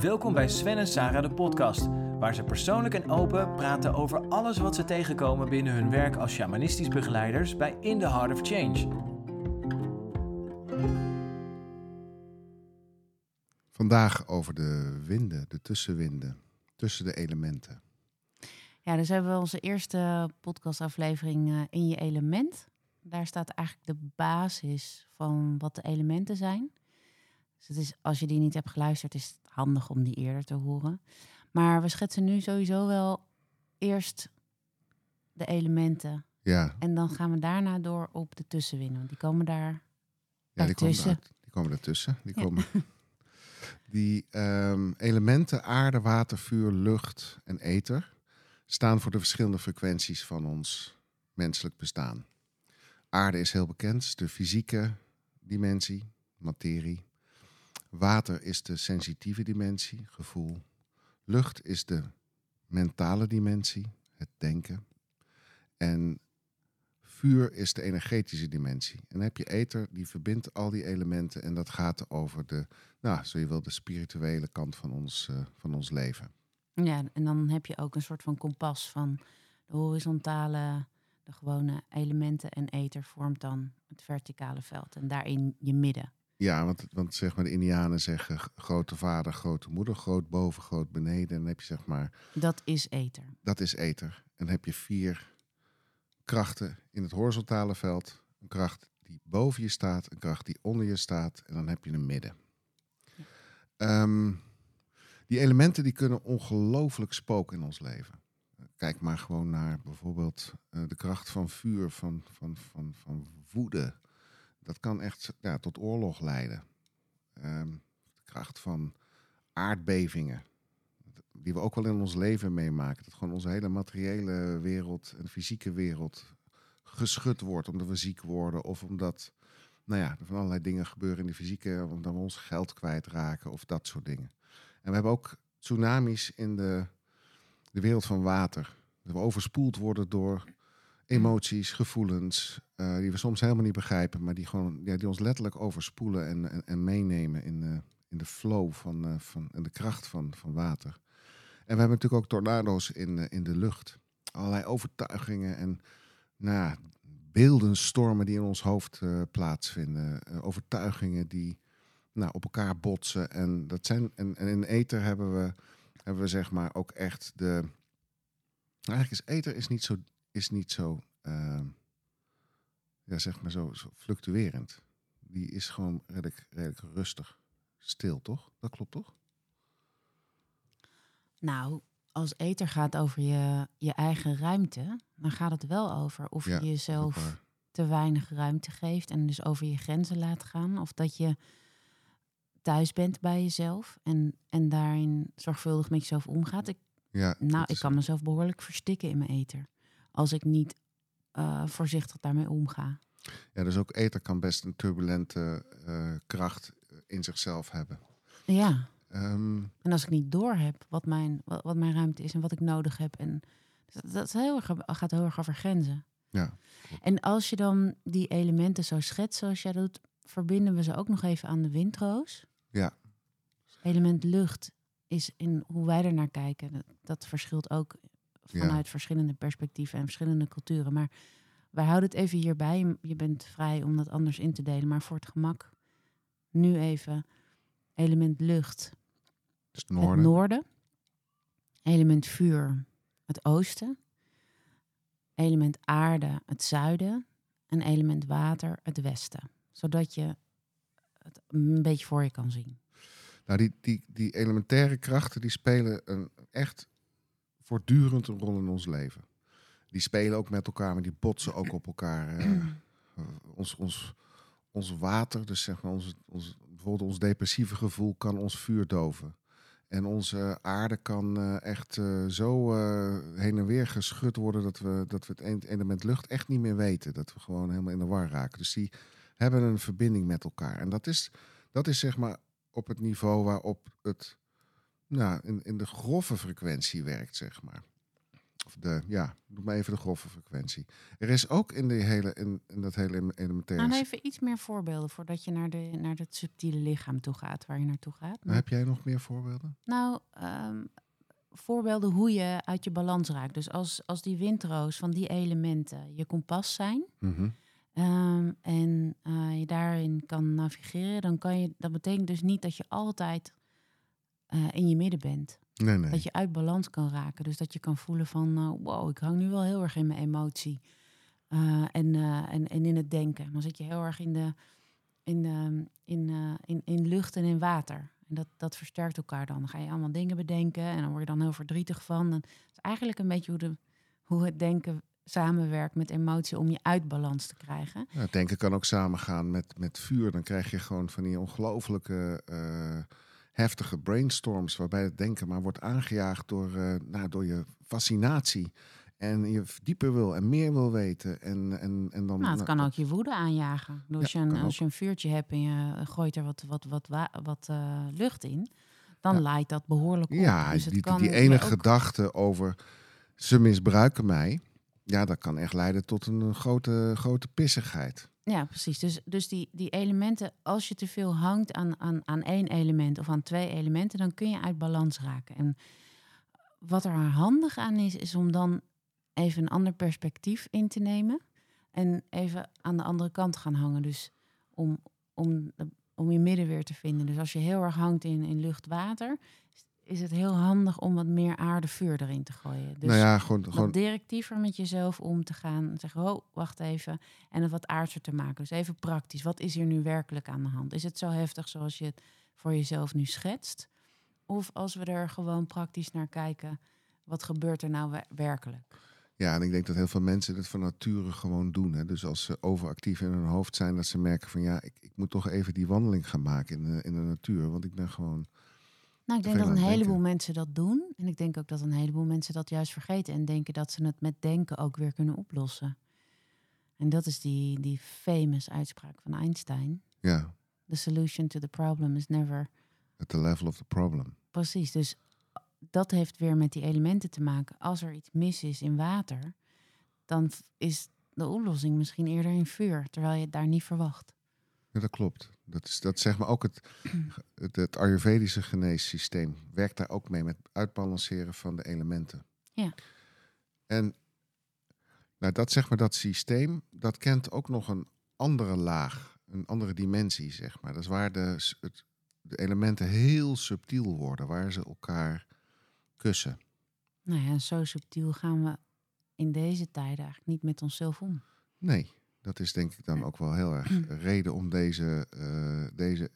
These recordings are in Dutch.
Welkom bij Sven en Sarah de podcast, waar ze persoonlijk en open praten over alles wat ze tegenkomen binnen hun werk als shamanistisch begeleiders bij In the Heart of Change. Vandaag over de winden, de tussenwinden, tussen de elementen. Ja, dus hebben we onze eerste podcastaflevering uh, in je element. Daar staat eigenlijk de basis van wat de elementen zijn. Dus het is, als je die niet hebt geluisterd, is het handig om die eerder te horen. Maar we schetsen nu sowieso wel eerst de elementen. Ja. En dan gaan we daarna door op de tussenwinnen. Die komen daar ja, die komen, tussen. die komen ertussen. Die Ja. komen. Die ehm, elementen aarde, water, vuur, lucht en ether staan voor de verschillende frequenties van ons menselijk bestaan. Aarde is heel bekend, is de fysieke dimensie, materie. Water is de sensitieve dimensie, gevoel. Lucht is de mentale dimensie, het denken. En vuur is de energetische dimensie. En dan heb je ether, die verbindt al die elementen. En dat gaat over de, nou, zo je wil, de spirituele kant van ons, eh, van ons leven. Ja, en dan heb je ook een soort van kompas van de horizontale, de gewone elementen en ether vormt dan het verticale veld. En daarin je midden. Ja, want, want zeg maar de Indianen zeggen grote vader, grote moeder, groot boven, groot beneden. En dan heb je zeg maar, Dat is ether. dat is ether. En dan heb je vier krachten in het horizontale veld. Een kracht die boven je staat, een kracht die onder je staat. En dan heb je een midden. Ehm, die elementen die kunnen ongelooflijk spoken in ons leven. Kijk maar gewoon naar bijvoorbeeld eh, de kracht van vuur, van, van, van, van woede. Dat kan echt ja, tot oorlog leiden. Ehm, de kracht van aardbevingen. Die we ook wel in ons leven meemaken. Dat gewoon onze hele materiële wereld en fysieke wereld geschud wordt. Omdat we ziek worden of omdat nou ja, er van allerlei dingen gebeuren in de fysieke. Omdat we ons geld kwijtraken of dat soort dingen. En we hebben ook tsunamis in de, de wereld van water. Dat we overspoeld worden door emoties, gevoelens, eh, die we soms helemaal niet begrijpen, maar die, gewoon, ja, die ons letterlijk overspoelen en, en, en meenemen in, eh, in de flow van, eh, van, en de kracht van, van water. En we hebben natuurlijk ook tornado's in, in de lucht. Allerlei overtuigingen en nou, beeldenstormen die in ons hoofd plaatsvinden. Overtuigingen die nou, op elkaar botsen. En, dat zijn, en, en in ether hebben we, hebben we zeg maar ook echt de... Eigenlijk is ether is niet zo, is niet zo, eh, ja, zeg maar zo, zo fluctuerend. Die is gewoon redelijk, redelijk rustig. Stil, toch? Dat klopt toch? Nou, als ether gaat over je, je eigen ruimte, dan gaat het wel over of Ja, je jezelf te weinig ruimte geeft en dus over je grenzen laat gaan. Of dat je thuis bent bij jezelf en, en daarin zorgvuldig met jezelf omgaat. Ik, Ja, nou, ik kan mezelf behoorlijk verstikken in mijn ether. Als ik niet eh, voorzichtig daarmee omga. Ja, dus ook ether kan best een turbulente eh, kracht in zichzelf hebben. Ja, Ehm, en als ik niet door heb wat mijn, wat, wat mijn ruimte is en wat ik nodig heb. En dat, dat is heel erg, gaat heel erg over grenzen. ja, En als je dan die elementen zo schetst zoals jij doet, verbinden we ze ook nog even aan de windroos. Ja. Element lucht is in hoe wij er naar kijken. Dat, dat verschilt ook Ja. vanuit verschillende perspectieven en verschillende culturen. Maar wij houden het even hierbij. Je bent vrij om dat anders in te delen. Maar voor het gemak nu even element lucht, dus het noorden. het noorden. Element vuur, het oosten. Element aarde, het zuiden. En element water, het westen. Zodat je het een beetje voor je kan zien. Nou, die, die, die elementaire krachten die spelen een, echt voortdurend een rol in ons leven. Die spelen ook met elkaar, maar die botsen ook op elkaar. eh. ons, ons, ons water, dus zeg maar ons, ons, bijvoorbeeld ons depressieve gevoel, kan ons vuur doven. En onze aarde kan eh, echt eh, zo eh, heen en weer geschud worden dat we, dat we het element lucht echt niet meer weten. Dat we gewoon helemaal in de war raken. Dus die hebben een verbinding met elkaar. En dat is, dat is zeg maar op het niveau waarop het nou, in, in de grove frequentie werkt, zeg maar. Of de, ja, doe maar even de grove frequentie. Er is ook in, die hele, in, in dat hele elementaire... Nou, even iets meer voorbeelden voordat je naar, de, naar het subtiele lichaam toe gaat, waar je naartoe gaat. Maar heb jij nog meer voorbeelden? Nou, ehm, voorbeelden hoe je uit je balans raakt. Dus als, als die windroos van die elementen je kompas zijn Mhm. ehm, en eh, je daarin kan navigeren, dan kan je. Dat betekent dus niet dat je altijd eh, in je midden bent. Nee, nee. Dat je uit balans kan raken. Dus dat je kan voelen van eh, wow, ik hang nu wel heel erg in mijn emotie. Eh, en, en, en in het denken. Dan zit je heel erg in, de, in, de, in, in, in lucht en in water. En dat, dat versterkt elkaar dan. Dan ga je allemaal dingen bedenken en dan word je dan heel verdrietig van. En het is eigenlijk een beetje hoe, de, hoe het denken samenwerkt met emotie om je uit balans te krijgen. Ja, het denken kan ook samengaan met, met vuur. Dan krijg je gewoon van die ongelooflijke heftige brainstorms. Waarbij het denken maar wordt aangejaagd door, eh, nou, door je fascinatie. En je dieper wil en meer wil weten. En, en, en dan, Nou, het kan ook je woede aanjagen. Dus als, je een, als je een vuurtje hebt en je gooit er wat, wat, wat, wa- wat eh, lucht in, dan Ja. laait dat behoorlijk op. Ja, dus het die, kan die ene gedachte over ze misbruiken mij. Ja, dat kan echt leiden tot een, eh, grote, grote pissigheid. Ja, precies. Dus, dus die, die elementen, als je te veel hangt aan, aan, aan één element of aan twee elementen, dan kun je uit balans raken. En wat er handig aan is, is om dan even een ander perspectief in te nemen en even aan de andere kant gaan hangen. Dus om, om, om je midden weer te vinden. Dus als je heel erg hangt in, in lucht-water, is het heel handig om wat meer aarde-vuur erin te gooien. Dus nou ja, gewoon, directiever met jezelf om te gaan. En zeggen, oh, wacht even. En het wat aardser te maken. Dus even praktisch. Wat is hier nu werkelijk aan de hand? Is het zo heftig zoals je het voor jezelf nu schetst? Of als we er gewoon praktisch naar kijken, wat gebeurt er nou wer- werkelijk? Ja, en ik denk dat heel veel mensen het van nature gewoon doen. Hè. Dus als ze overactief in hun hoofd zijn, dat ze merken van ja, ik, ik moet toch even die wandeling gaan maken in de, in de natuur. Want ik ben gewoon. Nou, ik denk dat een heleboel denken. mensen dat doen. En ik denk ook dat een heleboel mensen dat juist vergeten. En denken dat ze het met denken ook weer kunnen oplossen. En dat is die, die famous uitspraak van Einstein. Ja, The solution to the problem is never at the level of the problem. Precies, dus dat heeft weer met die elementen te maken. Als er iets mis is in water, dan is de oplossing misschien eerder in vuur, terwijl je het daar niet verwacht. Ja, dat klopt. Dat is dat zeg maar ook het, het, het Ayurvedische geneessysteem werkt daar ook mee met uitbalanceren van de elementen. Ja. En nou, dat zeg maar dat systeem, dat kent ook nog een andere laag, een andere dimensie, zeg maar. Dat is waar de, het, de elementen heel subtiel worden, waar ze elkaar kussen. Nou ja, zo subtiel gaan we in deze tijden eigenlijk niet met onszelf om. Nee, dat is denk ik dan ook wel heel erg reden om deze, eh, deze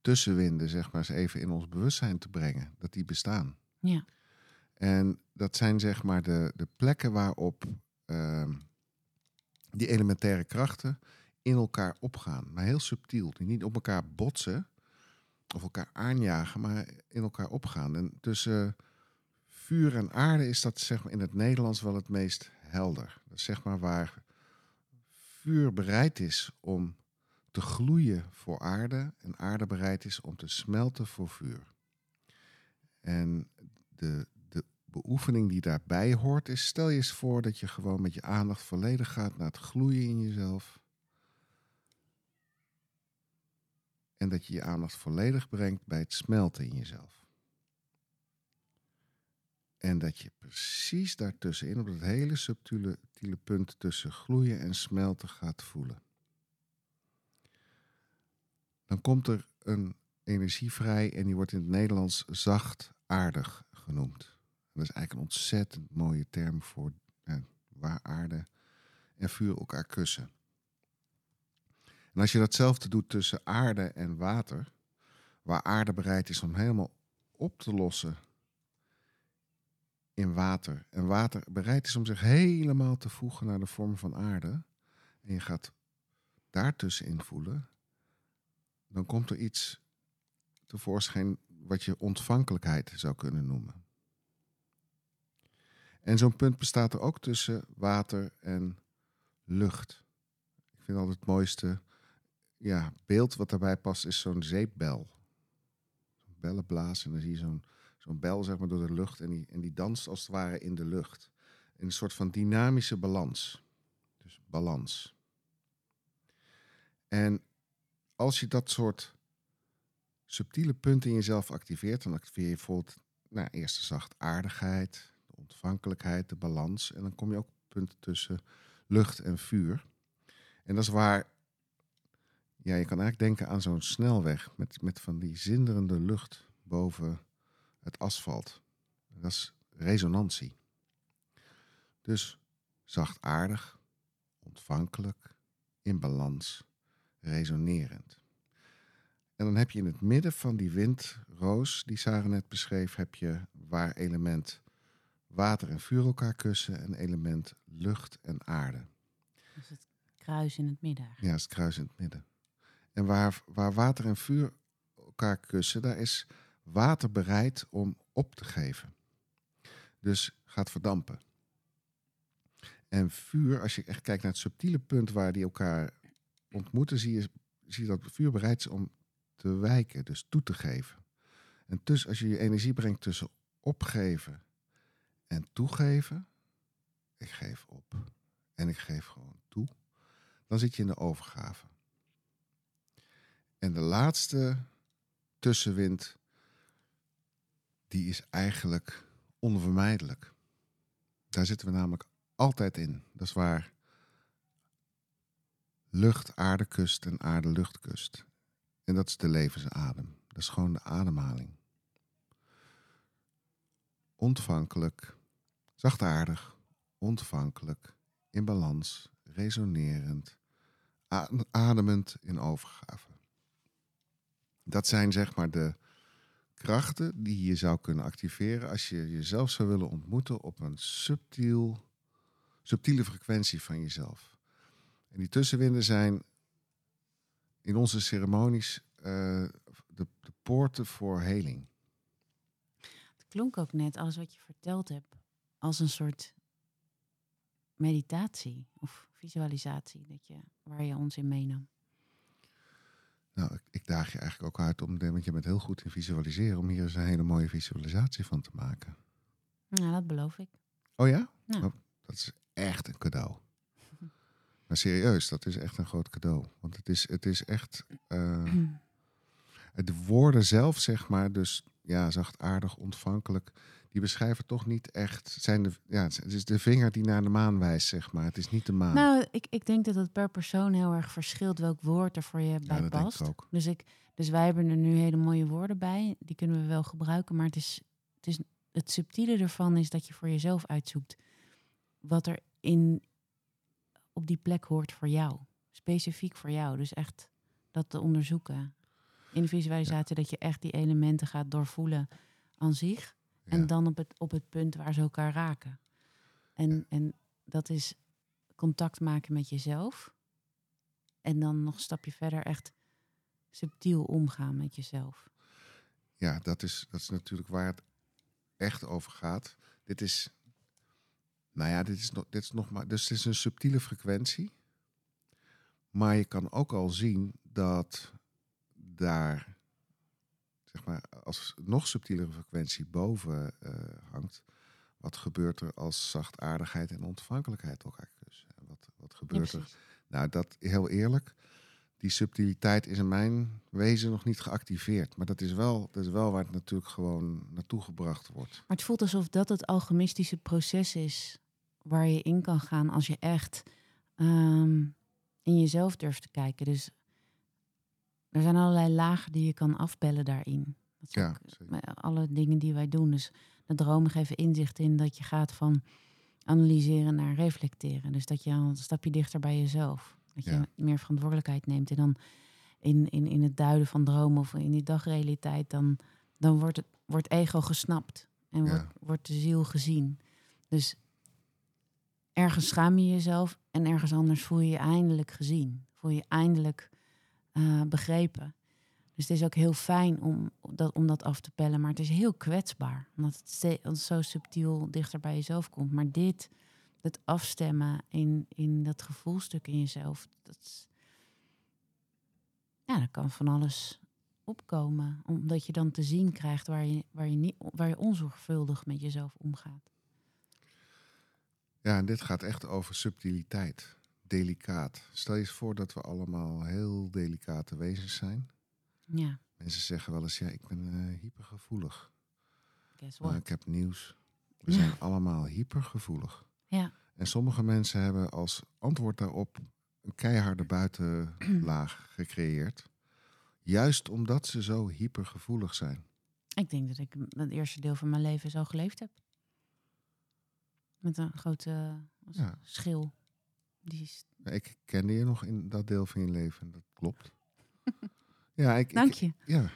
tussenwinden, zeg maar, eens even in ons bewustzijn te brengen. Dat die bestaan. Ja. En dat zijn zeg maar de, de plekken waarop ehm, die elementaire krachten in elkaar opgaan. Maar heel subtiel. Die niet op elkaar botsen of elkaar aanjagen, maar in elkaar opgaan. En tussen vuur en aarde is dat zeg maar in het Nederlands wel het meest helder. Dat is zeg maar waar vuur bereid is om te gloeien voor aarde en aarde bereid is om te smelten voor vuur. En de, de beoefening die daarbij hoort is, stel je eens voor dat je gewoon met je aandacht volledig gaat naar het gloeien in jezelf. En dat je je aandacht volledig brengt bij het smelten in jezelf. En dat je precies daartussenin, op dat hele subtiele punt tussen gloeien en smelten gaat voelen. Dan komt er een energie vrij en die wordt in het Nederlands zachtaardig genoemd. Dat is eigenlijk een ontzettend mooie term voor ja, waar aarde en vuur elkaar kussen. En als je datzelfde doet tussen aarde en water, waar aarde bereid is om helemaal op te lossen in water. En water bereid is om zich helemaal te voegen naar de vorm van aarde. En je gaat daartussenin voelen. Dan komt er iets tevoorschijn wat je ontvankelijkheid zou kunnen noemen. En zo'n punt bestaat er ook tussen water en lucht. Ik vind altijd het mooiste ja, beeld wat daarbij past is zo'n zeepbel. Zo'n bellenblaas en dan zie je zo'n zo'n bel zeg maar, door de lucht en die, en die danst als het ware in de lucht. een soort van dynamische balans. Dus balans. En als je dat soort subtiele punten in jezelf activeert, dan activeer je bijvoorbeeld nou, eerst de zachtaardigheid, de ontvankelijkheid, de balans. En dan kom je ook op punten tussen lucht en vuur. En dat is waar, ja, je kan eigenlijk denken aan zo'n snelweg met, met van die zinderende lucht boven het asfalt. Dat is resonantie. Dus zachtaardig, ontvankelijk, in balans, resonerend. En dan heb je in het midden van die windroos, die Sarah net beschreef, heb je waar element water en vuur elkaar kussen en element lucht en aarde. Dus het kruis in het midden. Ja, het kruis in het midden. En waar, waar water en vuur elkaar kussen, daar is water bereid om op te geven. Dus gaat verdampen. En vuur, als je echt kijkt naar het subtiele punt waar die elkaar ontmoeten, zie je, zie dat vuur bereid is om te wijken, dus toe te geven. En dus als je je energie brengt tussen opgeven en toegeven, ik geef op en ik geef gewoon toe, dan zit je in de overgave. En de laatste tussenwind, die is eigenlijk onvermijdelijk. Daar zitten we namelijk altijd in. Dat is waar lucht aarde kust en aarde lucht kust. En dat is de levensadem. Dat is gewoon de ademhaling. Ontvankelijk, zachtaardig, ontvankelijk, in balans, resonerend, ademend in overgave. Dat zijn zeg maar de krachten die je zou kunnen activeren als je jezelf zou willen ontmoeten op een subtiel, subtiele frequentie van jezelf. En die tussenwinden zijn in onze ceremonies uh, de, de poorten voor heling. Het klonk ook net, alles wat je verteld hebt, als een soort meditatie of visualisatie dat je, waar je ons in meenam. Nou, ik, ik daag je eigenlijk ook uit om, want je bent heel goed in visualiseren, om hier eens een hele mooie visualisatie van te maken. Nou, dat beloof ik. Oh ja? Oh, dat is echt een cadeau. Maar serieus, dat is echt een groot cadeau. Want het is, het is echt. Uh, de woorden zelf, zeg maar, dus ja, zachtaardig, ontvankelijk. Die beschrijven toch niet echt. Zijn de, ja, het is de vinger die naar de maan wijst, zeg maar. Het is niet de maan. Nou, ik, ik denk dat het per persoon heel erg verschilt welk woord er voor je bij past. Ik dus, ik, dus wij hebben er nu hele mooie woorden bij. Die kunnen we wel gebruiken. Maar het, is, het, is, het subtiele ervan is dat je voor jezelf uitzoekt wat er in, op die plek hoort voor jou. Specifiek voor jou. Dus echt dat te onderzoeken. In de visualisatie dat je echt die elementen gaat doorvoelen aan zich. En dan op het, op het punt waar ze elkaar raken. En, en dat is contact maken met jezelf. En dan nog een stapje verder echt subtiel omgaan met jezelf. Ja, dat is, dat is natuurlijk waar het echt over gaat. Dit is nou ja, dit is, nog, dit is nog maar. Dus het is een subtiele frequentie. Maar je kan ook al zien dat daar, zeg maar, als nog subtielere frequentie boven uh, hangt, wat gebeurt er als zachtaardigheid en ontvankelijkheid elkaar kussen? Wat, wat gebeurt er? Nou, dat heel eerlijk, die subtiliteit is in mijn wezen nog niet geactiveerd. Maar dat is wel, dat is wel waar het natuurlijk gewoon naartoe gebracht wordt. Maar het voelt alsof dat het alchemistische proces is waar je in kan gaan als je echt ehm, in jezelf durft te kijken. Dus er zijn allerlei lagen die je kan afbellen daarin. Dat ja, alle dingen die wij doen. Dus de dromen geven inzicht in dat je gaat van analyseren naar reflecteren. Dus dat je een stapje dichter bij jezelf. Dat je meer verantwoordelijkheid neemt. En dan in, in, in het duiden van dromen of in die dagrealiteit, dan, dan wordt, het, wordt ego gesnapt. En wordt, wordt de ziel gezien. Dus ergens schaam je jezelf en ergens anders voel je je eindelijk gezien. Voel je eindelijk uh, begrepen. Dus het is ook heel fijn om dat, om dat af te pellen, maar het is heel kwetsbaar. Omdat het, zo subtiel dichter bij jezelf komt. Maar dit, het afstemmen in, in dat gevoelstuk in jezelf, dat, ja, dat kan van alles opkomen. Omdat je dan te zien krijgt waar je, waar je, niet, waar je onzorgvuldig met jezelf omgaat. Ja, en dit gaat echt over subtiliteit. Delicaat. Stel je eens voor dat we allemaal heel delicate wezens zijn. Ja, Mensen zeggen wel eens, ja, ik ben eh, hypergevoelig. Maar what? ik heb nieuws. We Ja. zijn allemaal hypergevoelig. Ja, En sommige mensen hebben als antwoord daarop een keiharde buitenlaag gecreëerd. Juist omdat ze zo hypergevoelig zijn. ik denk dat ik het eerste deel van mijn leven zo geleefd heb. Met een grote Ja. schil. Die is... Ik kende je nog in dat deel van je leven. Dat klopt. ja, ik, Dank ik, je. ja.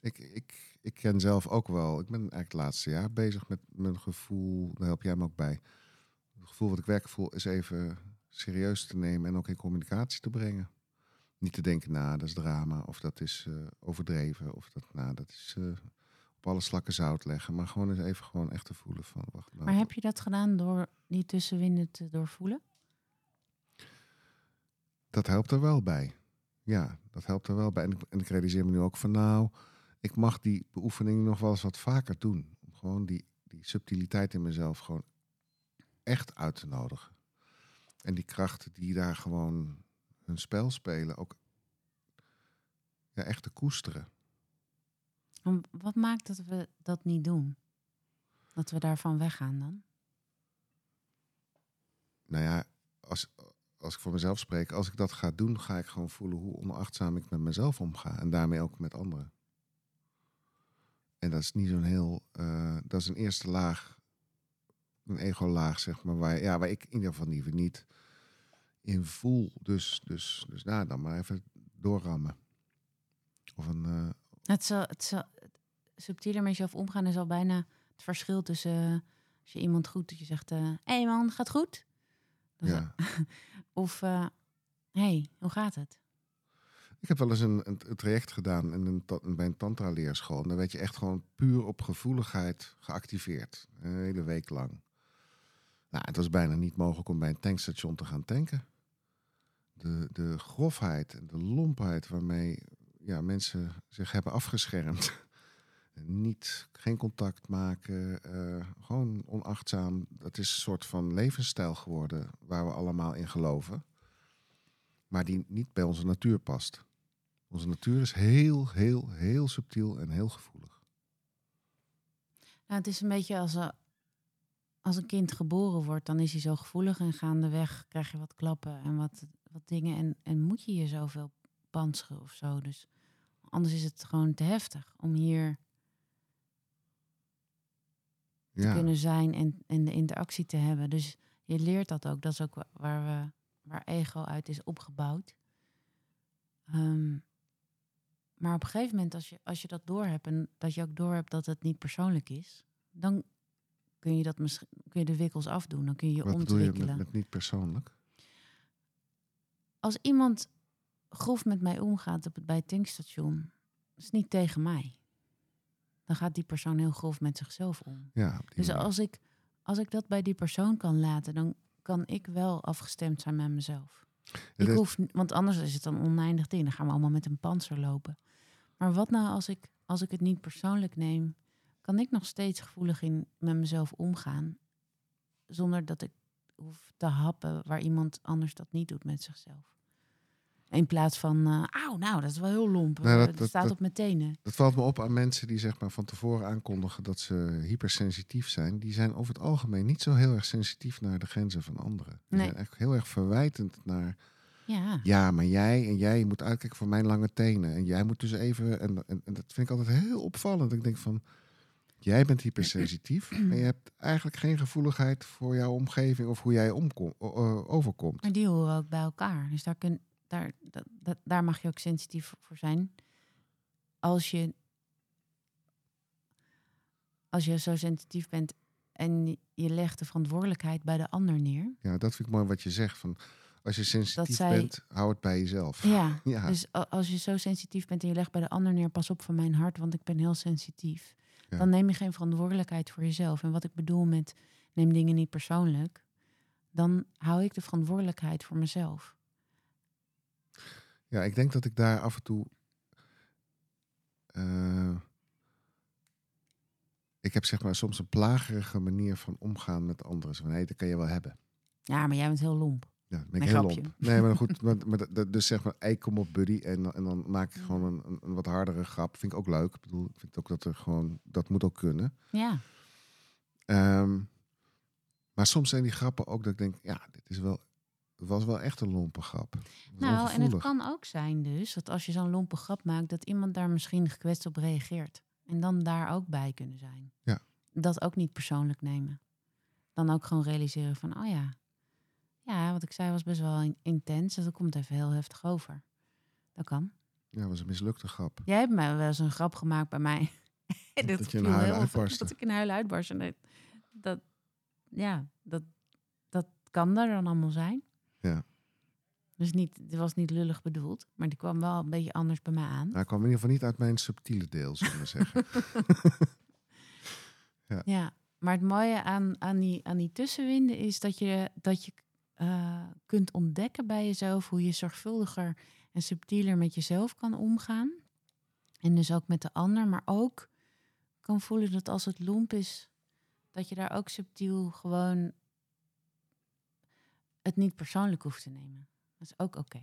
Ik, ik, ik ken zelf ook wel. Ik ben eigenlijk het laatste jaar bezig met mijn gevoel. Daar help jij me ook bij. Het gevoel wat ik werkelijk voel is even serieus te nemen en ook in communicatie te brengen. Niet te denken, nou, dat is drama of dat is eh, overdreven of dat, nou, dat is eh, op alle slakken zout leggen. Maar gewoon eens even gewoon echt te voelen van, wacht nou. Maar heb je dat gedaan door die tussenwinden te doorvoelen? Dat helpt er wel bij. Ja, dat helpt er wel bij. En ik, en ik realiseer me nu ook van nou, ik mag die beoefening nog wel eens wat vaker doen. Om gewoon die, die subtiliteit in mezelf gewoon echt uit te nodigen. En die krachten die daar gewoon hun spel spelen, ook ja, echt te koesteren. En Wat maakt dat we dat niet doen? Dat we daarvan weggaan dan? Nou ja, als, als ik voor mezelf spreek, als ik dat ga doen, ga ik gewoon voelen hoe onachtzaam ik met mezelf omga. En daarmee ook met anderen. En dat is niet zo'n heel, eh, dat is een eerste laag, een ego-laag, zeg maar, waar, ja, waar ik in ieder geval liever niet in voel. Dus, dus, dus nou, dan maar even doorrammen. Of een, eh, Het, zal, het zal, subtieler met jezelf omgaan is al bijna het verschil tussen eh, als je iemand goed dat je zegt: hé hey man, gaat goed? Ja. Of hé, hey, hoe gaat het? Ik heb wel eens een, een, traject gedaan in een, bij een tantra-leerschool. En dan werd je echt gewoon puur op gevoeligheid geactiveerd. Een hele week lang. Nou, het was bijna niet mogelijk om bij een tankstation te gaan tanken. De, de grofheid en de lompheid waarmee ja, mensen zich hebben afgeschermd. niet, geen contact maken, eh, gewoon onachtzaam. Dat is een soort van levensstijl geworden waar we allemaal in geloven. Maar die niet bij onze natuur past. Onze natuur is heel, heel, heel subtiel en heel gevoelig. Nou, het is een beetje als, een- als een kind geboren wordt, dan is hij zo gevoelig en gaandeweg krijg je wat klappen en wat, wat dingen. En, en moet je je zoveel pantseren of zo. Dus anders is het gewoon te heftig om hier te kunnen zijn en, en de interactie te hebben. Dus je leert dat ook. Dat is ook wa- waar, we, waar ego uit is opgebouwd. Ehm, maar op een gegeven moment, als je, als je dat doorhebt en dat je ook doorhebt dat het niet persoonlijk is, dan kun je, dat misschien, kun je de wikkels afdoen. Dan kun je je wat je ontwikkelen. met, met niet persoonlijk? Als iemand grof met mij omgaat op het, bij het tankstation, is niet tegen mij. Dan gaat die persoon heel grof met zichzelf om. Ja, Dus manier. als ik, als ik dat bij die persoon kan laten, dan kan ik wel afgestemd zijn met mezelf. Ik hoef, want anders is het een oneindig ding. Dan gaan we allemaal met een panzer lopen. Maar wat nou als ik, als ik het niet persoonlijk neem, kan ik nog steeds gevoelig in met mezelf omgaan, zonder dat ik hoef te happen waar iemand anders dat niet doet met zichzelf. In plaats van, auw, nou, dat is wel heel lomp. Nou, dat- staat dat- op mijn tenen. Dat valt me op aan mensen die zeg maar van tevoren aankondigen dat ze hypersensitief zijn. Die zijn over het algemeen niet zo heel erg sensitief naar de grenzen van anderen. Die Nee. zijn echt heel erg verwijtend naar, Ja, ja, maar jij en jij moet uitkijken voor mijn lange tenen. En jij moet dus even, en, en, en dat vind ik altijd heel opvallend. Ik denk van, jij bent hypersensitief, maar je hebt eigenlijk geen gevoeligheid voor jouw omgeving of hoe jij overkomt. Maar die horen ook bij elkaar. Dus daar, kun, daar, dat, dat- daar mag je ook sensitief voor zijn. Als je, als je zo sensitief bent en je legt de verantwoordelijkheid bij de ander neer. Ja, dat vind ik mooi wat je zegt. Van, als je sensitief zij- bent, hou het bij jezelf. Ja, Ja. dus als je zo sensitief bent en je legt bij de ander neer, pas op van mijn hart, want ik ben heel sensitief. Ja. Dan neem je geen verantwoordelijkheid voor jezelf. En wat ik bedoel met neem dingen niet persoonlijk, dan hou ik de verantwoordelijkheid voor mezelf. Ja, ik denk dat ik daar af en toe. eh, ik ik heb zeg maar soms een plagerige manier van omgaan met anderen. Zo nee, dat kan je wel hebben. Ja, maar jij bent heel lomp. Ja, ben ik heel grapje. lomp. Nee, maar goed. Maar, maar, dus zeg maar, hey, kom op buddy. En, dan- en dan maak ik gewoon een, een, een wat hardere grap. Vind ik ook leuk. Ik bedoel, ik vind ook dat er gewoon, dat moet ook kunnen. Ja, Ehm, maar soms zijn die grappen ook dat ik denk, ja, dit is wel, was wel echt een lompe grap. Nou, en het kan ook zijn dus dat als je zo'n lompe grap maakt, dat iemand daar misschien gekwetst op reageert. En dan daar ook bij kunnen zijn. Ja. Dat ook niet persoonlijk nemen. Dan ook gewoon realiseren van, oh ja, ja, wat ik zei was best wel in- intens. Dus dat komt even heel heftig over. Dat kan. Ja, het was een mislukte grap. Jij hebt mij wel eens een grap gemaakt bij mij. Dat je huilen heel- uitbarstte. Dat ik in huilen uitbarst. En dat, dat, ja, dat, dat kan er dan allemaal zijn. Ja. Dus niet, het was niet lullig bedoeld, maar die kwam wel een beetje anders bij mij aan. Nou, hij kwam in ieder geval niet uit mijn subtiele deel, zullen we zeggen. Ja, maar het mooie aan, aan, die, aan die tussenwinden is dat je, dat je eh, kunt ontdekken bij jezelf hoe je zorgvuldiger en subtieler met jezelf kan omgaan. En dus ook met de ander, maar ook kan voelen dat als het lomp is, dat je daar ook subtiel gewoon het niet persoonlijk hoeft te nemen. Is ook oké.